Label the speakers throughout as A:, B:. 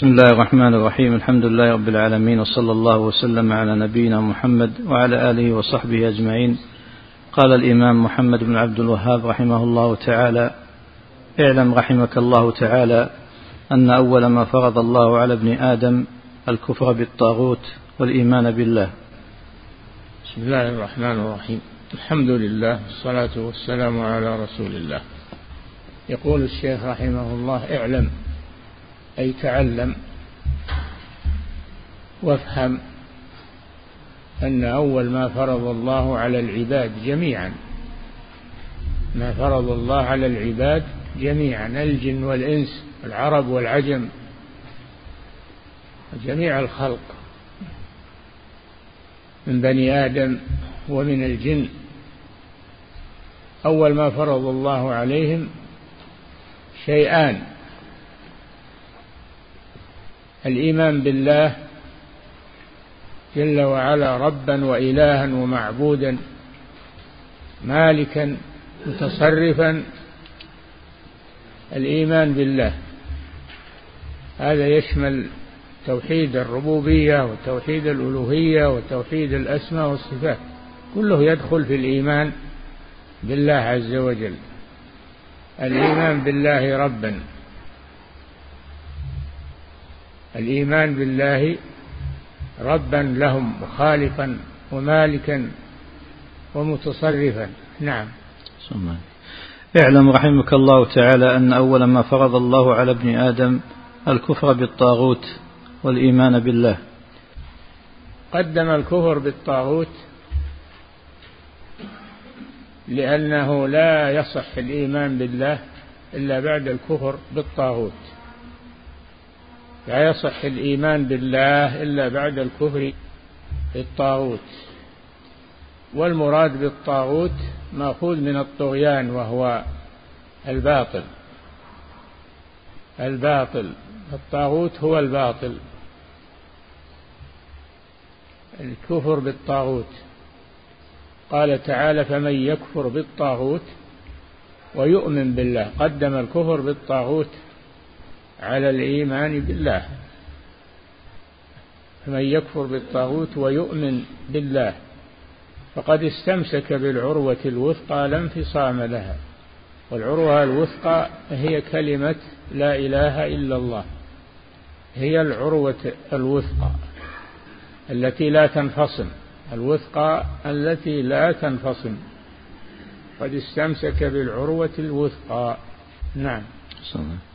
A: بسم الله الرحمن الرحيم. الحمد لله رب العالمين وصلى الله وسلم على نبينا محمد وعلى آله وصحبه أجمعين. قال الإمام محمد بن عبد الوهاب رحمه الله تعالى اعلم رحمك الله تعالى أن أول ما فرض الله على ابن آدم الكفر بالطاغوت والإيمان بالله.
B: بسم الله الرحمن الرحيم. الحمد لله والصلاة والسلام على رسول الله. يقول الشيخ رحمه الله اعلم أي تعلم وافهم أن أول ما فرض الله على العباد جميعا ما فرض الله على العباد جميعا الجن والإنس العرب والعجم جميع الخلق من بني آدم ومن الجن. أول ما فرض الله عليهم شيئان الإيمان بالله جل وعلا ربا وإلها ومعبودا مالكا متصرفا الإيمان بالله. هذا يشمل توحيد الربوبية وتوحيد الألوهية وتوحيد الأسماء والصفات كله يدخل في الإيمان بالله عز وجل. الإيمان بالله ربا. الإيمان بالله ربا لهم وخالقا ومالكا ومتصرفا. نعم.
A: اعلم رحمك الله تعالى أن أول ما فرض الله على ابن آدم الكفر بالطاغوت والإيمان بالله.
B: قدم الكفر بالطاغوت لأنه لا يصح الإيمان بالله إلا بعد الكفر بالطاغوت. لا يصح الإيمان بالله إلا بعد الكفر بالطاغوت. والمراد بالطاغوت مأخوذ من الطغيان وهو الباطل. الباطل. الطاغوت هو الباطل. الكفر بالطاغوت. قال تعالى فمن يكفر بالطاغوت ويؤمن بالله. قدم الكفر بالطاغوت على الإيمان بالله. فمن يكفر بالطاغوت ويؤمن بالله فقد استمسك بالعروة الوثقى لا انفصام لها. والعروة الوثقى هي كلمة لا إله إلا الله. هي العروة الوثقى التي لا تنفصم. الوثقى التي لا تنفصم. قد استمسك بالعروة الوثقى. نعم.
A: صلى.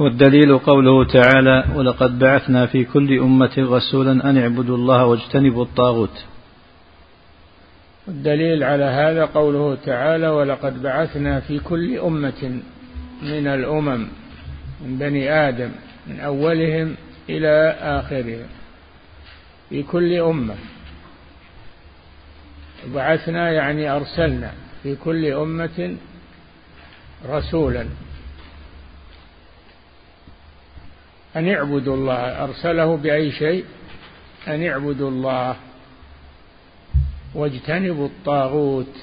A: والدليل قوله تعالى ولقد بعثنا في كل أمة رسولا أن اعبدوا الله واجتنبوا الطاغوت.
B: الدليل على هذا قوله تعالى ولقد بعثنا في كل أمة من الأمم من بني آدم من أولهم إلى آخرهم في كل أمة. بعثنا يعني أرسلنا في كل أمة رسولا. أن اعبدوا الله أرسله بأي شيء؟ أن اعبدوا الله. واجتنبوا الطاغوت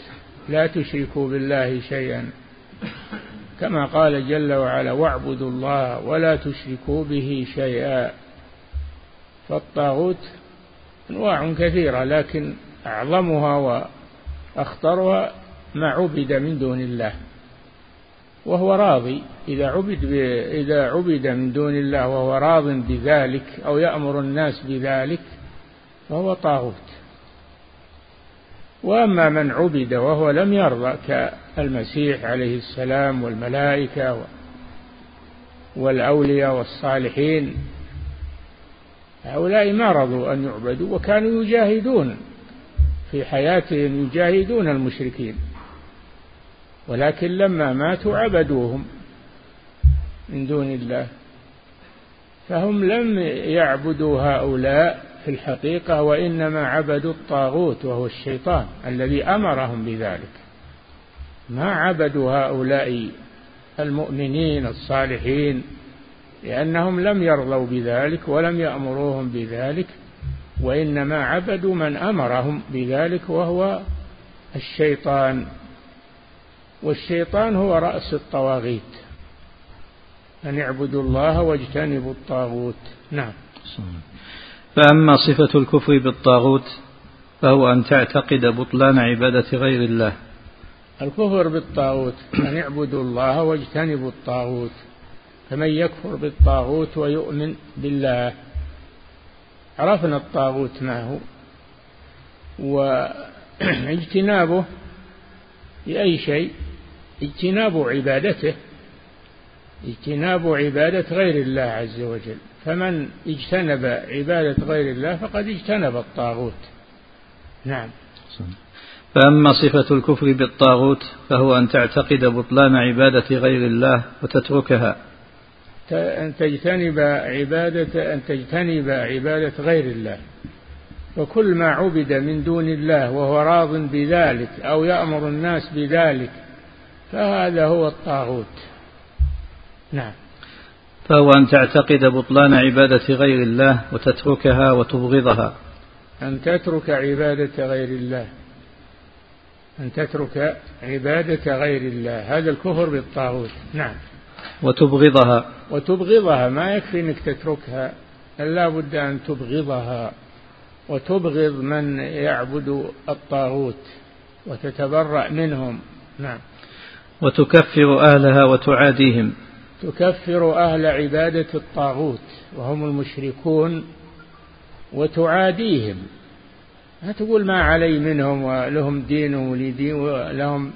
B: لا تشركوا بالله شيئا. كما قال جل وعلا واعبدوا الله ولا تشركوا به شيئا. فالطاغوت أنواع كثيرة لكن أعظمها وأخطرها ما عبد من دون الله. وهو راضي. إذا عبد إذا عبد من دون الله وهو راض بذلك أو يأمر الناس بذلك فهو طاغوت. وأما من عبد وهو لم يرضى كالمسيح عليه السلام والملائكة والأولياء والصالحين هؤلاء ما رضوا أن يعبدوا وكانوا يجاهدون. في حياتهم يجاهدون المشركين. ولكن لما ماتوا عبدوهم من دون الله. فهم لم يعبدوا هؤلاء في الحقيقة وإنما عبدوا الطاغوت وهو الشيطان الذي أمرهم بذلك. ما عبدوا هؤلاء المؤمنين الصالحين لأنهم لم يرضوا بذلك ولم يأمروهم بذلك وإنما عبدوا من أمرهم بذلك وهو الشيطان. والشيطان هو رأس الطواغيت. أن اعبدوا الله واجتنبوا الطاغوت. نعم.
A: فأما صفة الكفر بالطاغوت فهو أن تعتقد بطلان عبادة غير الله.
B: الكفر بالطاغوت أن اعبدوا الله واجتنبوا الطاغوت. فمن يكفر بالطاغوت ويؤمن بالله عرفنا الطاغوت ما هو. وإجتنابه لأي شيء اجتناب عبادته اجتناب عبادة غير الله عز وجل. فمن اجتنب عبادة غير الله فقد اجتنب الطاغوت. نعم.
A: فأما صفة الكفر بالطاغوت فهو أن تعتقد بطلان عبادة غير الله وتتركها.
B: أن تجتنب عبادة أن تجتنب عبادة غير الله. وكل ما عبد من دون الله وهو راض بذلك أو يأمر الناس بذلك فهذا هو الطاغوت. نعم.
A: فهو أن تعتقد بطلان عبادة غير الله وتتركها وتبغضها.
B: أن تترك عبادة غير الله. أن تترك عبادة غير الله. هذا الكفر بالطاغوت. نعم.
A: وتبغضها.
B: وتبغضها. ما يكفي أنك تتركها. لا بد أن تبغضها. وتبغض من يعبد الطاغوت. وتتبرأ منهم. نعم.
A: وتكفر أهلها وتعاديهم.
B: تكفر أهل عبادة الطاغوت وهم المشركون وتعاديهم. لا تقول ما علي منهم ولهم دينهم ولي ولهم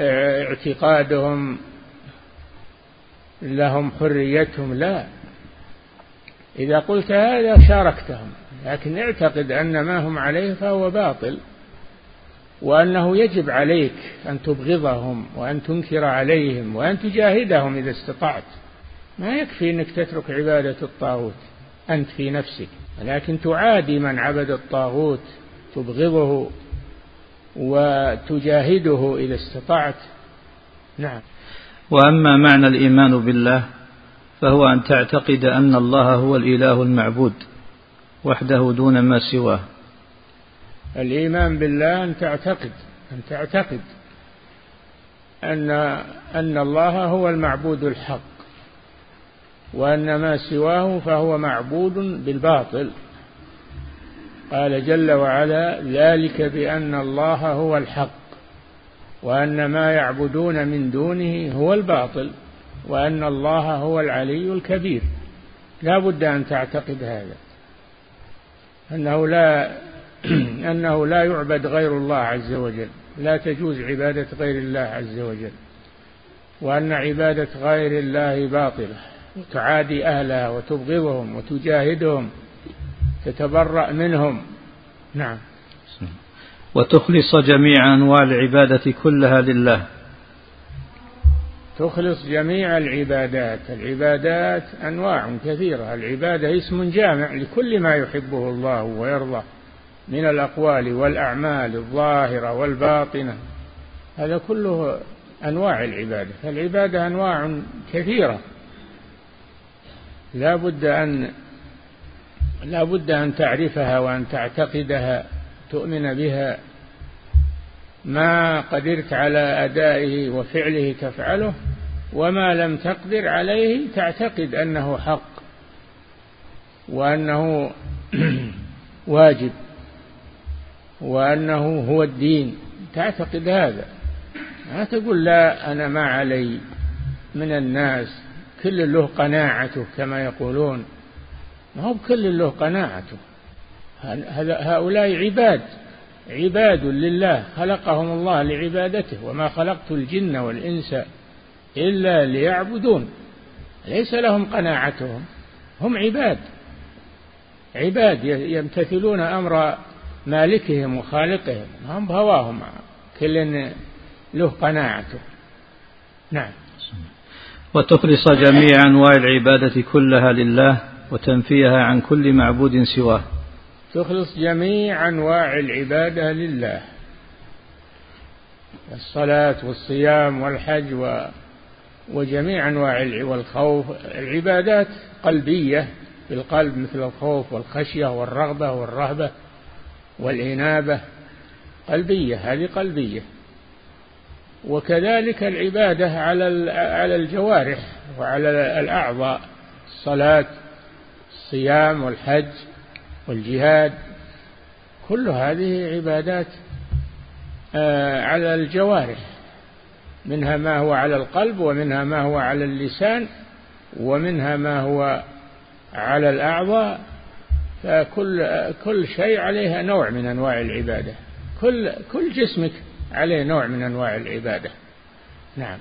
B: اعتقادهم لهم حريتهم لا. إذا قلت هذا شاركتهم لكن اعتقد أن ما هم عليه فهو باطل. وأنه يجب عليك أن تبغضهم وأن تنكر عليهم وأن تجاهدهم إذا استطعت. ما يكفي أنك تترك عبادة الطاغوت. أنت في نفسك. لكن تعادي من عبد الطاغوت. تبغضه وتجاهده إذا استطعت. نعم.
A: وأما معنى الإيمان بالله فهو أن تعتقد أن الله هو الإله المعبود وحده دون ما سواه.
B: الإيمان بالله أن تعتقد أن تعتقد أن أن الله هو المعبود الحق وأن ما سواه فهو معبود بالباطل. قال جل وعلا ذلك بأن الله هو الحق وأن ما يعبدون من دونه هو الباطل وأن الله هو العلي الكبير. لا بد أن تعتقد هذا أنه لا أنه لا يعبد غير الله عز وجل لا تجوز عبادة غير الله عز وجل وأن عبادة غير الله باطلة وتعادي أهلها وتبغضهم وتجاهدهم تتبرأ منهم. نعم.
A: وتخلص جميع أنواع العبادة كلها لله.
B: تخلص جميع العبادات. العبادات أنواع كثيرة. العبادة اسم جامع لكل ما يحبه الله ويرضاه. من الأقوال والأعمال الظاهرة والباطنة. هذا كله أنواع العبادة. فالعبادة أنواع كثيرة. لا بد أن لا بد أن تعرفها وأن تعتقدها تؤمن بها. ما قدرت على أدائه وفعله تفعله وما لم تقدر عليه تعتقد أنه حق وأنه واجب. وأنه هو الدين. تعتقد هذا. ما تقول لا أنا ما علي. من الناس. كل له قناعته كما يقولون. ما هو كل له قناعته. هؤلاء عباد. عباد لله. خلقهم الله لعبادته. وما خلقت الجن والإنس إلا ليعبدون. ليس لهم قناعتهم. هم عباد. عباد يمتثلون أمر مالكهم وخالقهم هم بهواهم كل له قناعته. نعم.
A: وتخلص جميع أنواع العبادة كلها لله وتنفيها عن كل معبود سواه.
B: تخلص جميع أنواع العبادة لله. الصلاة والصيام والحج و وجميع أنواع والخوف. العبادات قلبية بالقلب مثل الخوف والخشية والرغبة والرهبة. والإنابة قلبية هذه قلبية. وكذلك العبادة على على الجوارح وعلى الأعضاء الصلاة الصيام والحج والجهاد كل هذه عبادات آه، على الجوارح. منها ما هو على القلب ومنها ما هو على اللسان ومنها ما هو على الأعضاء. فكل كل شيء عليها نوع من أنواع العبادة. كل كل جسمك عليه نوع من أنواع العبادة. نعم.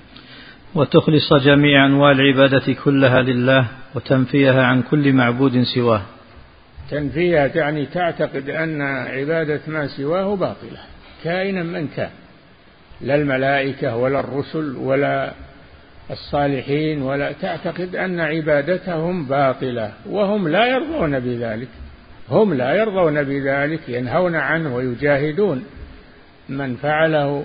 A: وتخلص جميع أنواع العبادة كلها لله وتنفيها عن كل معبود سواه.
B: تنفيها تعني تعتقد أن عبادة ما سواه باطلة. كائنا من كان. لا الملائكة ولا الرسل ولا الصالحين ولا تعتقد أن عبادتهم باطلة وهم لا يرضون بذلك. هم لا يرضون بذلك ينهون عنه ويجاهدون من فعله.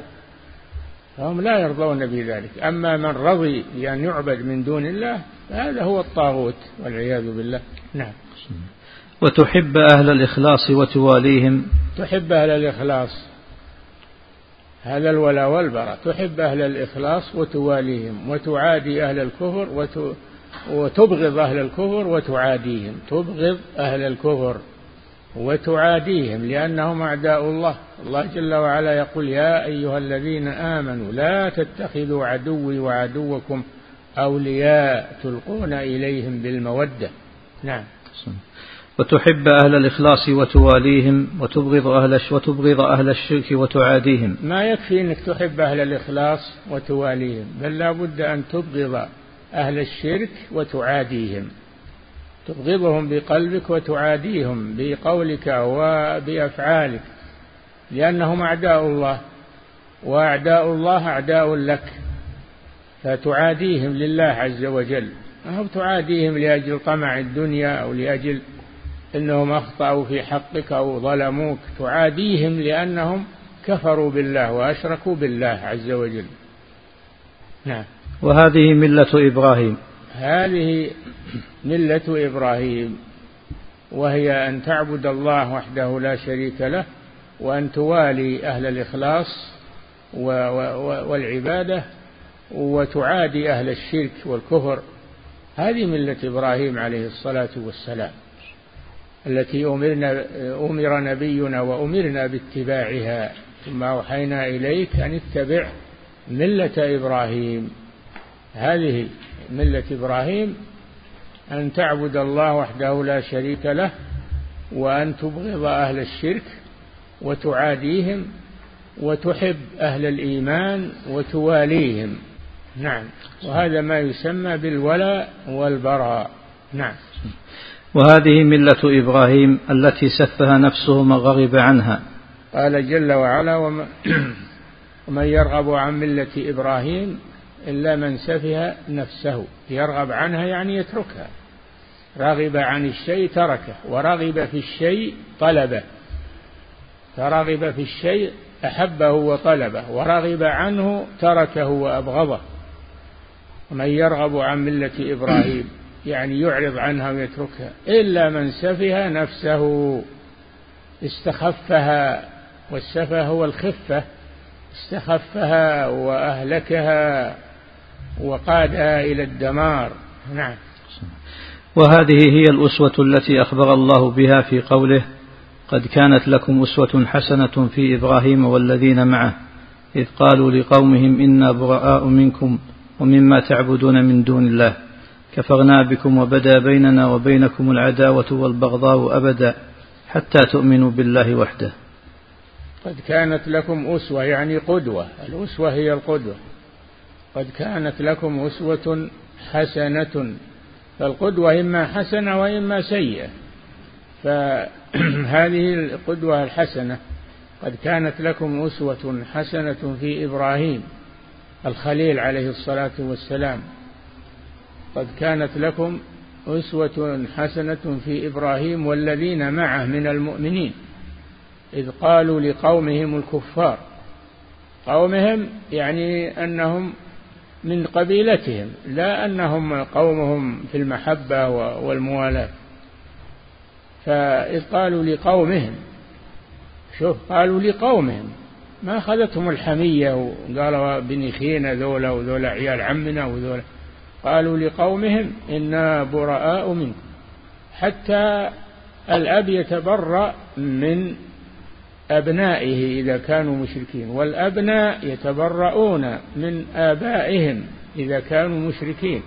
B: فهم لا يرضون بذلك. أما من رضي بأن يعبد من دون الله فهذا هو الطاغوت والعياذ بالله. نعم.
A: وتحب أهل الإخلاص وتواليهم.
B: تحب أهل الإخلاص. هذا الولاء والبراء. تحب أهل الإخلاص وتواليهم. وتعادي أهل الكفر وت... وتبغض أهل الكفر وتعاديهم. تبغض أهل الكفر. وتعاديهم لأنهم أعداء الله. الله جل وعلا يقول يا أيها الذين آمنوا لا تتخذوا عدوي وعدوكم أولياء تلقون إليهم بالمودة. نعم.
A: وتحب أهل الإخلاص وتواليهم وتبغض أهل وتبغض أهل الشرك وتعاديهم.
B: ما يكفي أنك تحب أهل الإخلاص وتواليهم بل لا بد أن تبغض أهل الشرك وتعاديهم. تبغضهم بقلبك وتعاديهم بقولك وبأفعالك لأنهم أعداء الله وأعداء الله أعداء لك فتعاديهم لله عز وجل. هو تعاديهم لأجل طمع الدنيا أو لأجل أنهم أخطأوا في حقك أو ظلموك تعاديهم لأنهم كفروا بالله وأشركوا بالله عز وجل.
A: نعم. وهذه ملة إبراهيم.
B: هذه ملة إبراهيم وهي أن تعبد الله وحده لا شريك له وأن توالي أهل الإخلاص والعبادة وتعادي أهل الشرك والكفر. هذه ملة إبراهيم عليه الصلاة والسلام التي أمرنا أمر نبينا وأمرنا باتباعها. ثم أوحينا إليك أن اتبع ملة إبراهيم. هذه ملة إبراهيم أن تعبد الله وحده لا شريك له وأن تبغض أهل الشرك وتعاديهم وتحب أهل الإيمان وتواليهم. نعم. وهذا ما يسمى بالولاء والبراء. نعم.
A: وهذه ملة إبراهيم التي سفها نفسه من رغب عنها.
B: قال جل وعلا ومن يرغب عن ملة إبراهيم إلا من سفه نفسه يرغب عنها يعني يتركها. رغب عن الشيء تركه ورغب في الشيء طلبه. فرغب في الشيء أحبه وطلبه ورغب عنه تركه وأبغضه. ومن يرغب عن ملة إبراهيم يعني يعرض عنها ويتركها. إلا من سفه نفسه استخفها والسفه هو الخفة استخفها وأهلكها. وقادها إلى الدمار. نعم.
A: وهذه هي الأسوة التي أخبر الله بها في قوله قد كانت لكم أسوة حسنة في إبراهيم والذين معه إذ قالوا لقومهم إنا براء منكم ومما تعبدون من دون الله. كفرنا بكم وبدا بيننا وبينكم العداوة والبغضاء أبدا حتى تؤمنوا بالله وحده.
B: قد كانت لكم أسوة يعني قدوة. الأسوة هي القدوة. قد كانت لكم أسوة حسنة فالقدوة إما حسنة وإما سيئة. فهذه القدوة الحسنة قد كانت لكم أسوة حسنة في إبراهيم الخليل عليه الصلاة والسلام. قد كانت لكم أسوة حسنة في إبراهيم والذين معه من المؤمنين إذ قالوا لقومهم الكفار. قومهم يعني أنهم من قبيلتهم لا أنهم قومهم في المحبة والموالاة. فإذ قالوا لقومهم شوف قالوا لقومهم ما أخذتهم الحمية وقالوا بني خينا ذولا وذولا عيال عمنا وذولا. قالوا لقومهم إنا براء منكم حتى الأب يتبرأ من أبنائه إذا كانوا مشركين والأبناء يتبرؤون من آبائهم إذا كانوا مشركين.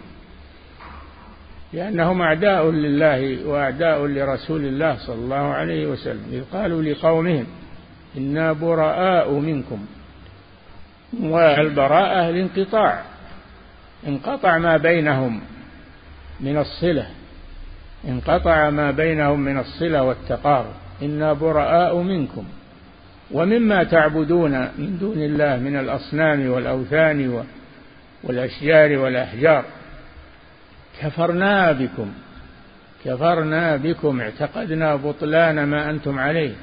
B: لأنهم أعداء لله وأعداء لرسول الله صلى الله عليه وسلم. إذ قالوا لقومهم إنا براء منكم. والبراءة الانقطاع. انقطع ما بينهم من الصلة. انقطع ما بينهم من الصلة والتقارب. إنا براء منكم. ومما تعبدون من دون الله من الأصنام والأوثان والأشجار والأحجار. كفرنا بكم كفرنا بكم اعتقدنا بطلان ما أنتم عليه.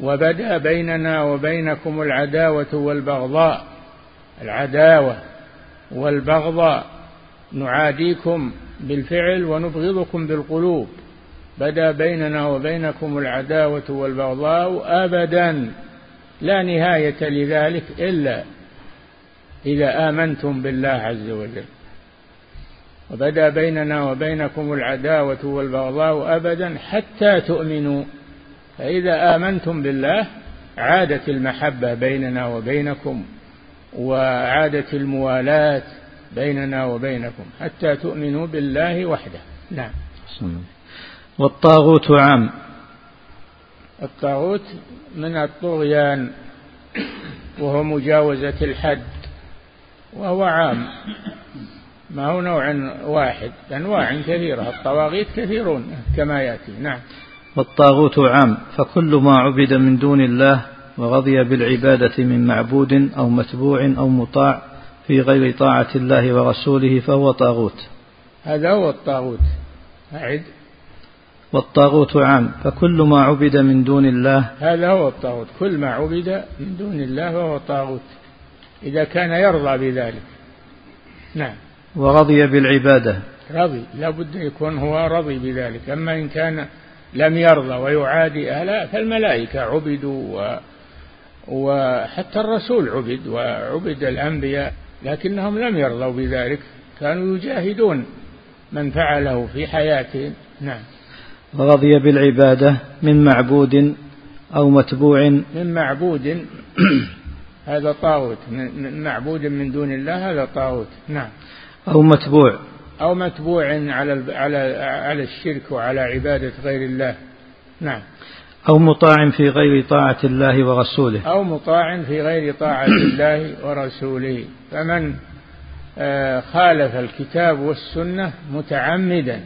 B: وبدا بيننا وبينكم العداوة والبغضاء العداوة والبغضاء. نعاديكم بالفعل ونبغضكم بالقلوب. بدا بيننا وبينكم العداوة والبغضاء أبدا لا نهاية لذلك إلا إذا آمنتم بالله عز وجل. وبدا بيننا وبينكم العداوة والبغضاء أبدا حتى تؤمنوا. فإذا آمنتم بالله عادت المحبة بيننا وبينكم وعادت الموالاة بيننا وبينكم حتى تؤمنوا بالله وحده. نعم.
A: والطاغوت عام.
B: الطاغوت من الطغيان وهو مجاوزة الحد وهو عام. ما هو نوع واحد أنواع كثيرة الطواغيت كثيرون كما يأتي. نعم.
A: والطاغوت عام فكل ما عبد من دون الله ورضي بالعبادة من معبود أو متبوع أو مطاع في غير طاعة الله ورسوله فهو طاغوت.
B: هذا هو الطاغوت. أعد
A: والطاغوت عام فكل ما عبد من دون الله.
B: هذا هو الطاغوت كل ما عبد من دون الله فهو طاغوت إذا كان يرضى بذلك. نعم.
A: ورضي بالعبادة.
B: رضي لا بد يكون هو رضي بذلك. أما إن كان لم يرضى ويعادي أهلا فالملائكة عبدوا و وحتى الرسول عبد وعبد الأنبياء لكنهم لم يرضوا بذلك. كانوا يجاهدون من فعله في حياتهم نعم.
A: ورضي بالعبادة من معبود أو متبوع.
B: من معبود. هذا طاغوت. من معبود من دون الله هذا طاغوت. نعم.
A: أو متبوع.
B: أو متبوع على على على الشرك وعلى عبادة غير الله. نعم.
A: أو مطاع في غير طاعة الله ورسوله.
B: أو مطاع في غير طاعة الله ورسوله. فمن آه، خالف الكتاب والسنة متعمدا.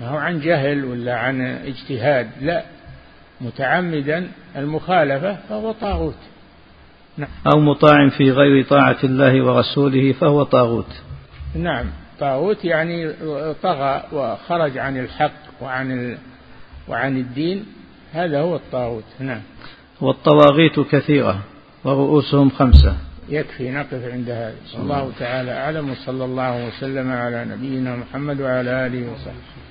B: ما هو عن جهل ولا عن اجتهاد؟ لا. متعمدا المخالفة فهو طاغوت.
A: نعم. أو مطاع في غير طاعة الله ورسوله فهو طاغوت.
B: نعم. طاغوت يعني طغى وخرج عن الحق وعن وعن الدين. هذا هو الطاغوت. نعم.
A: والطواغيت كثيرة ورؤوسهم خمسة.
B: يكفي نقف عند هذا. الله تعالى أعلم. وصلى الله وسلم على نبينا محمد وعلى آله وصحبه.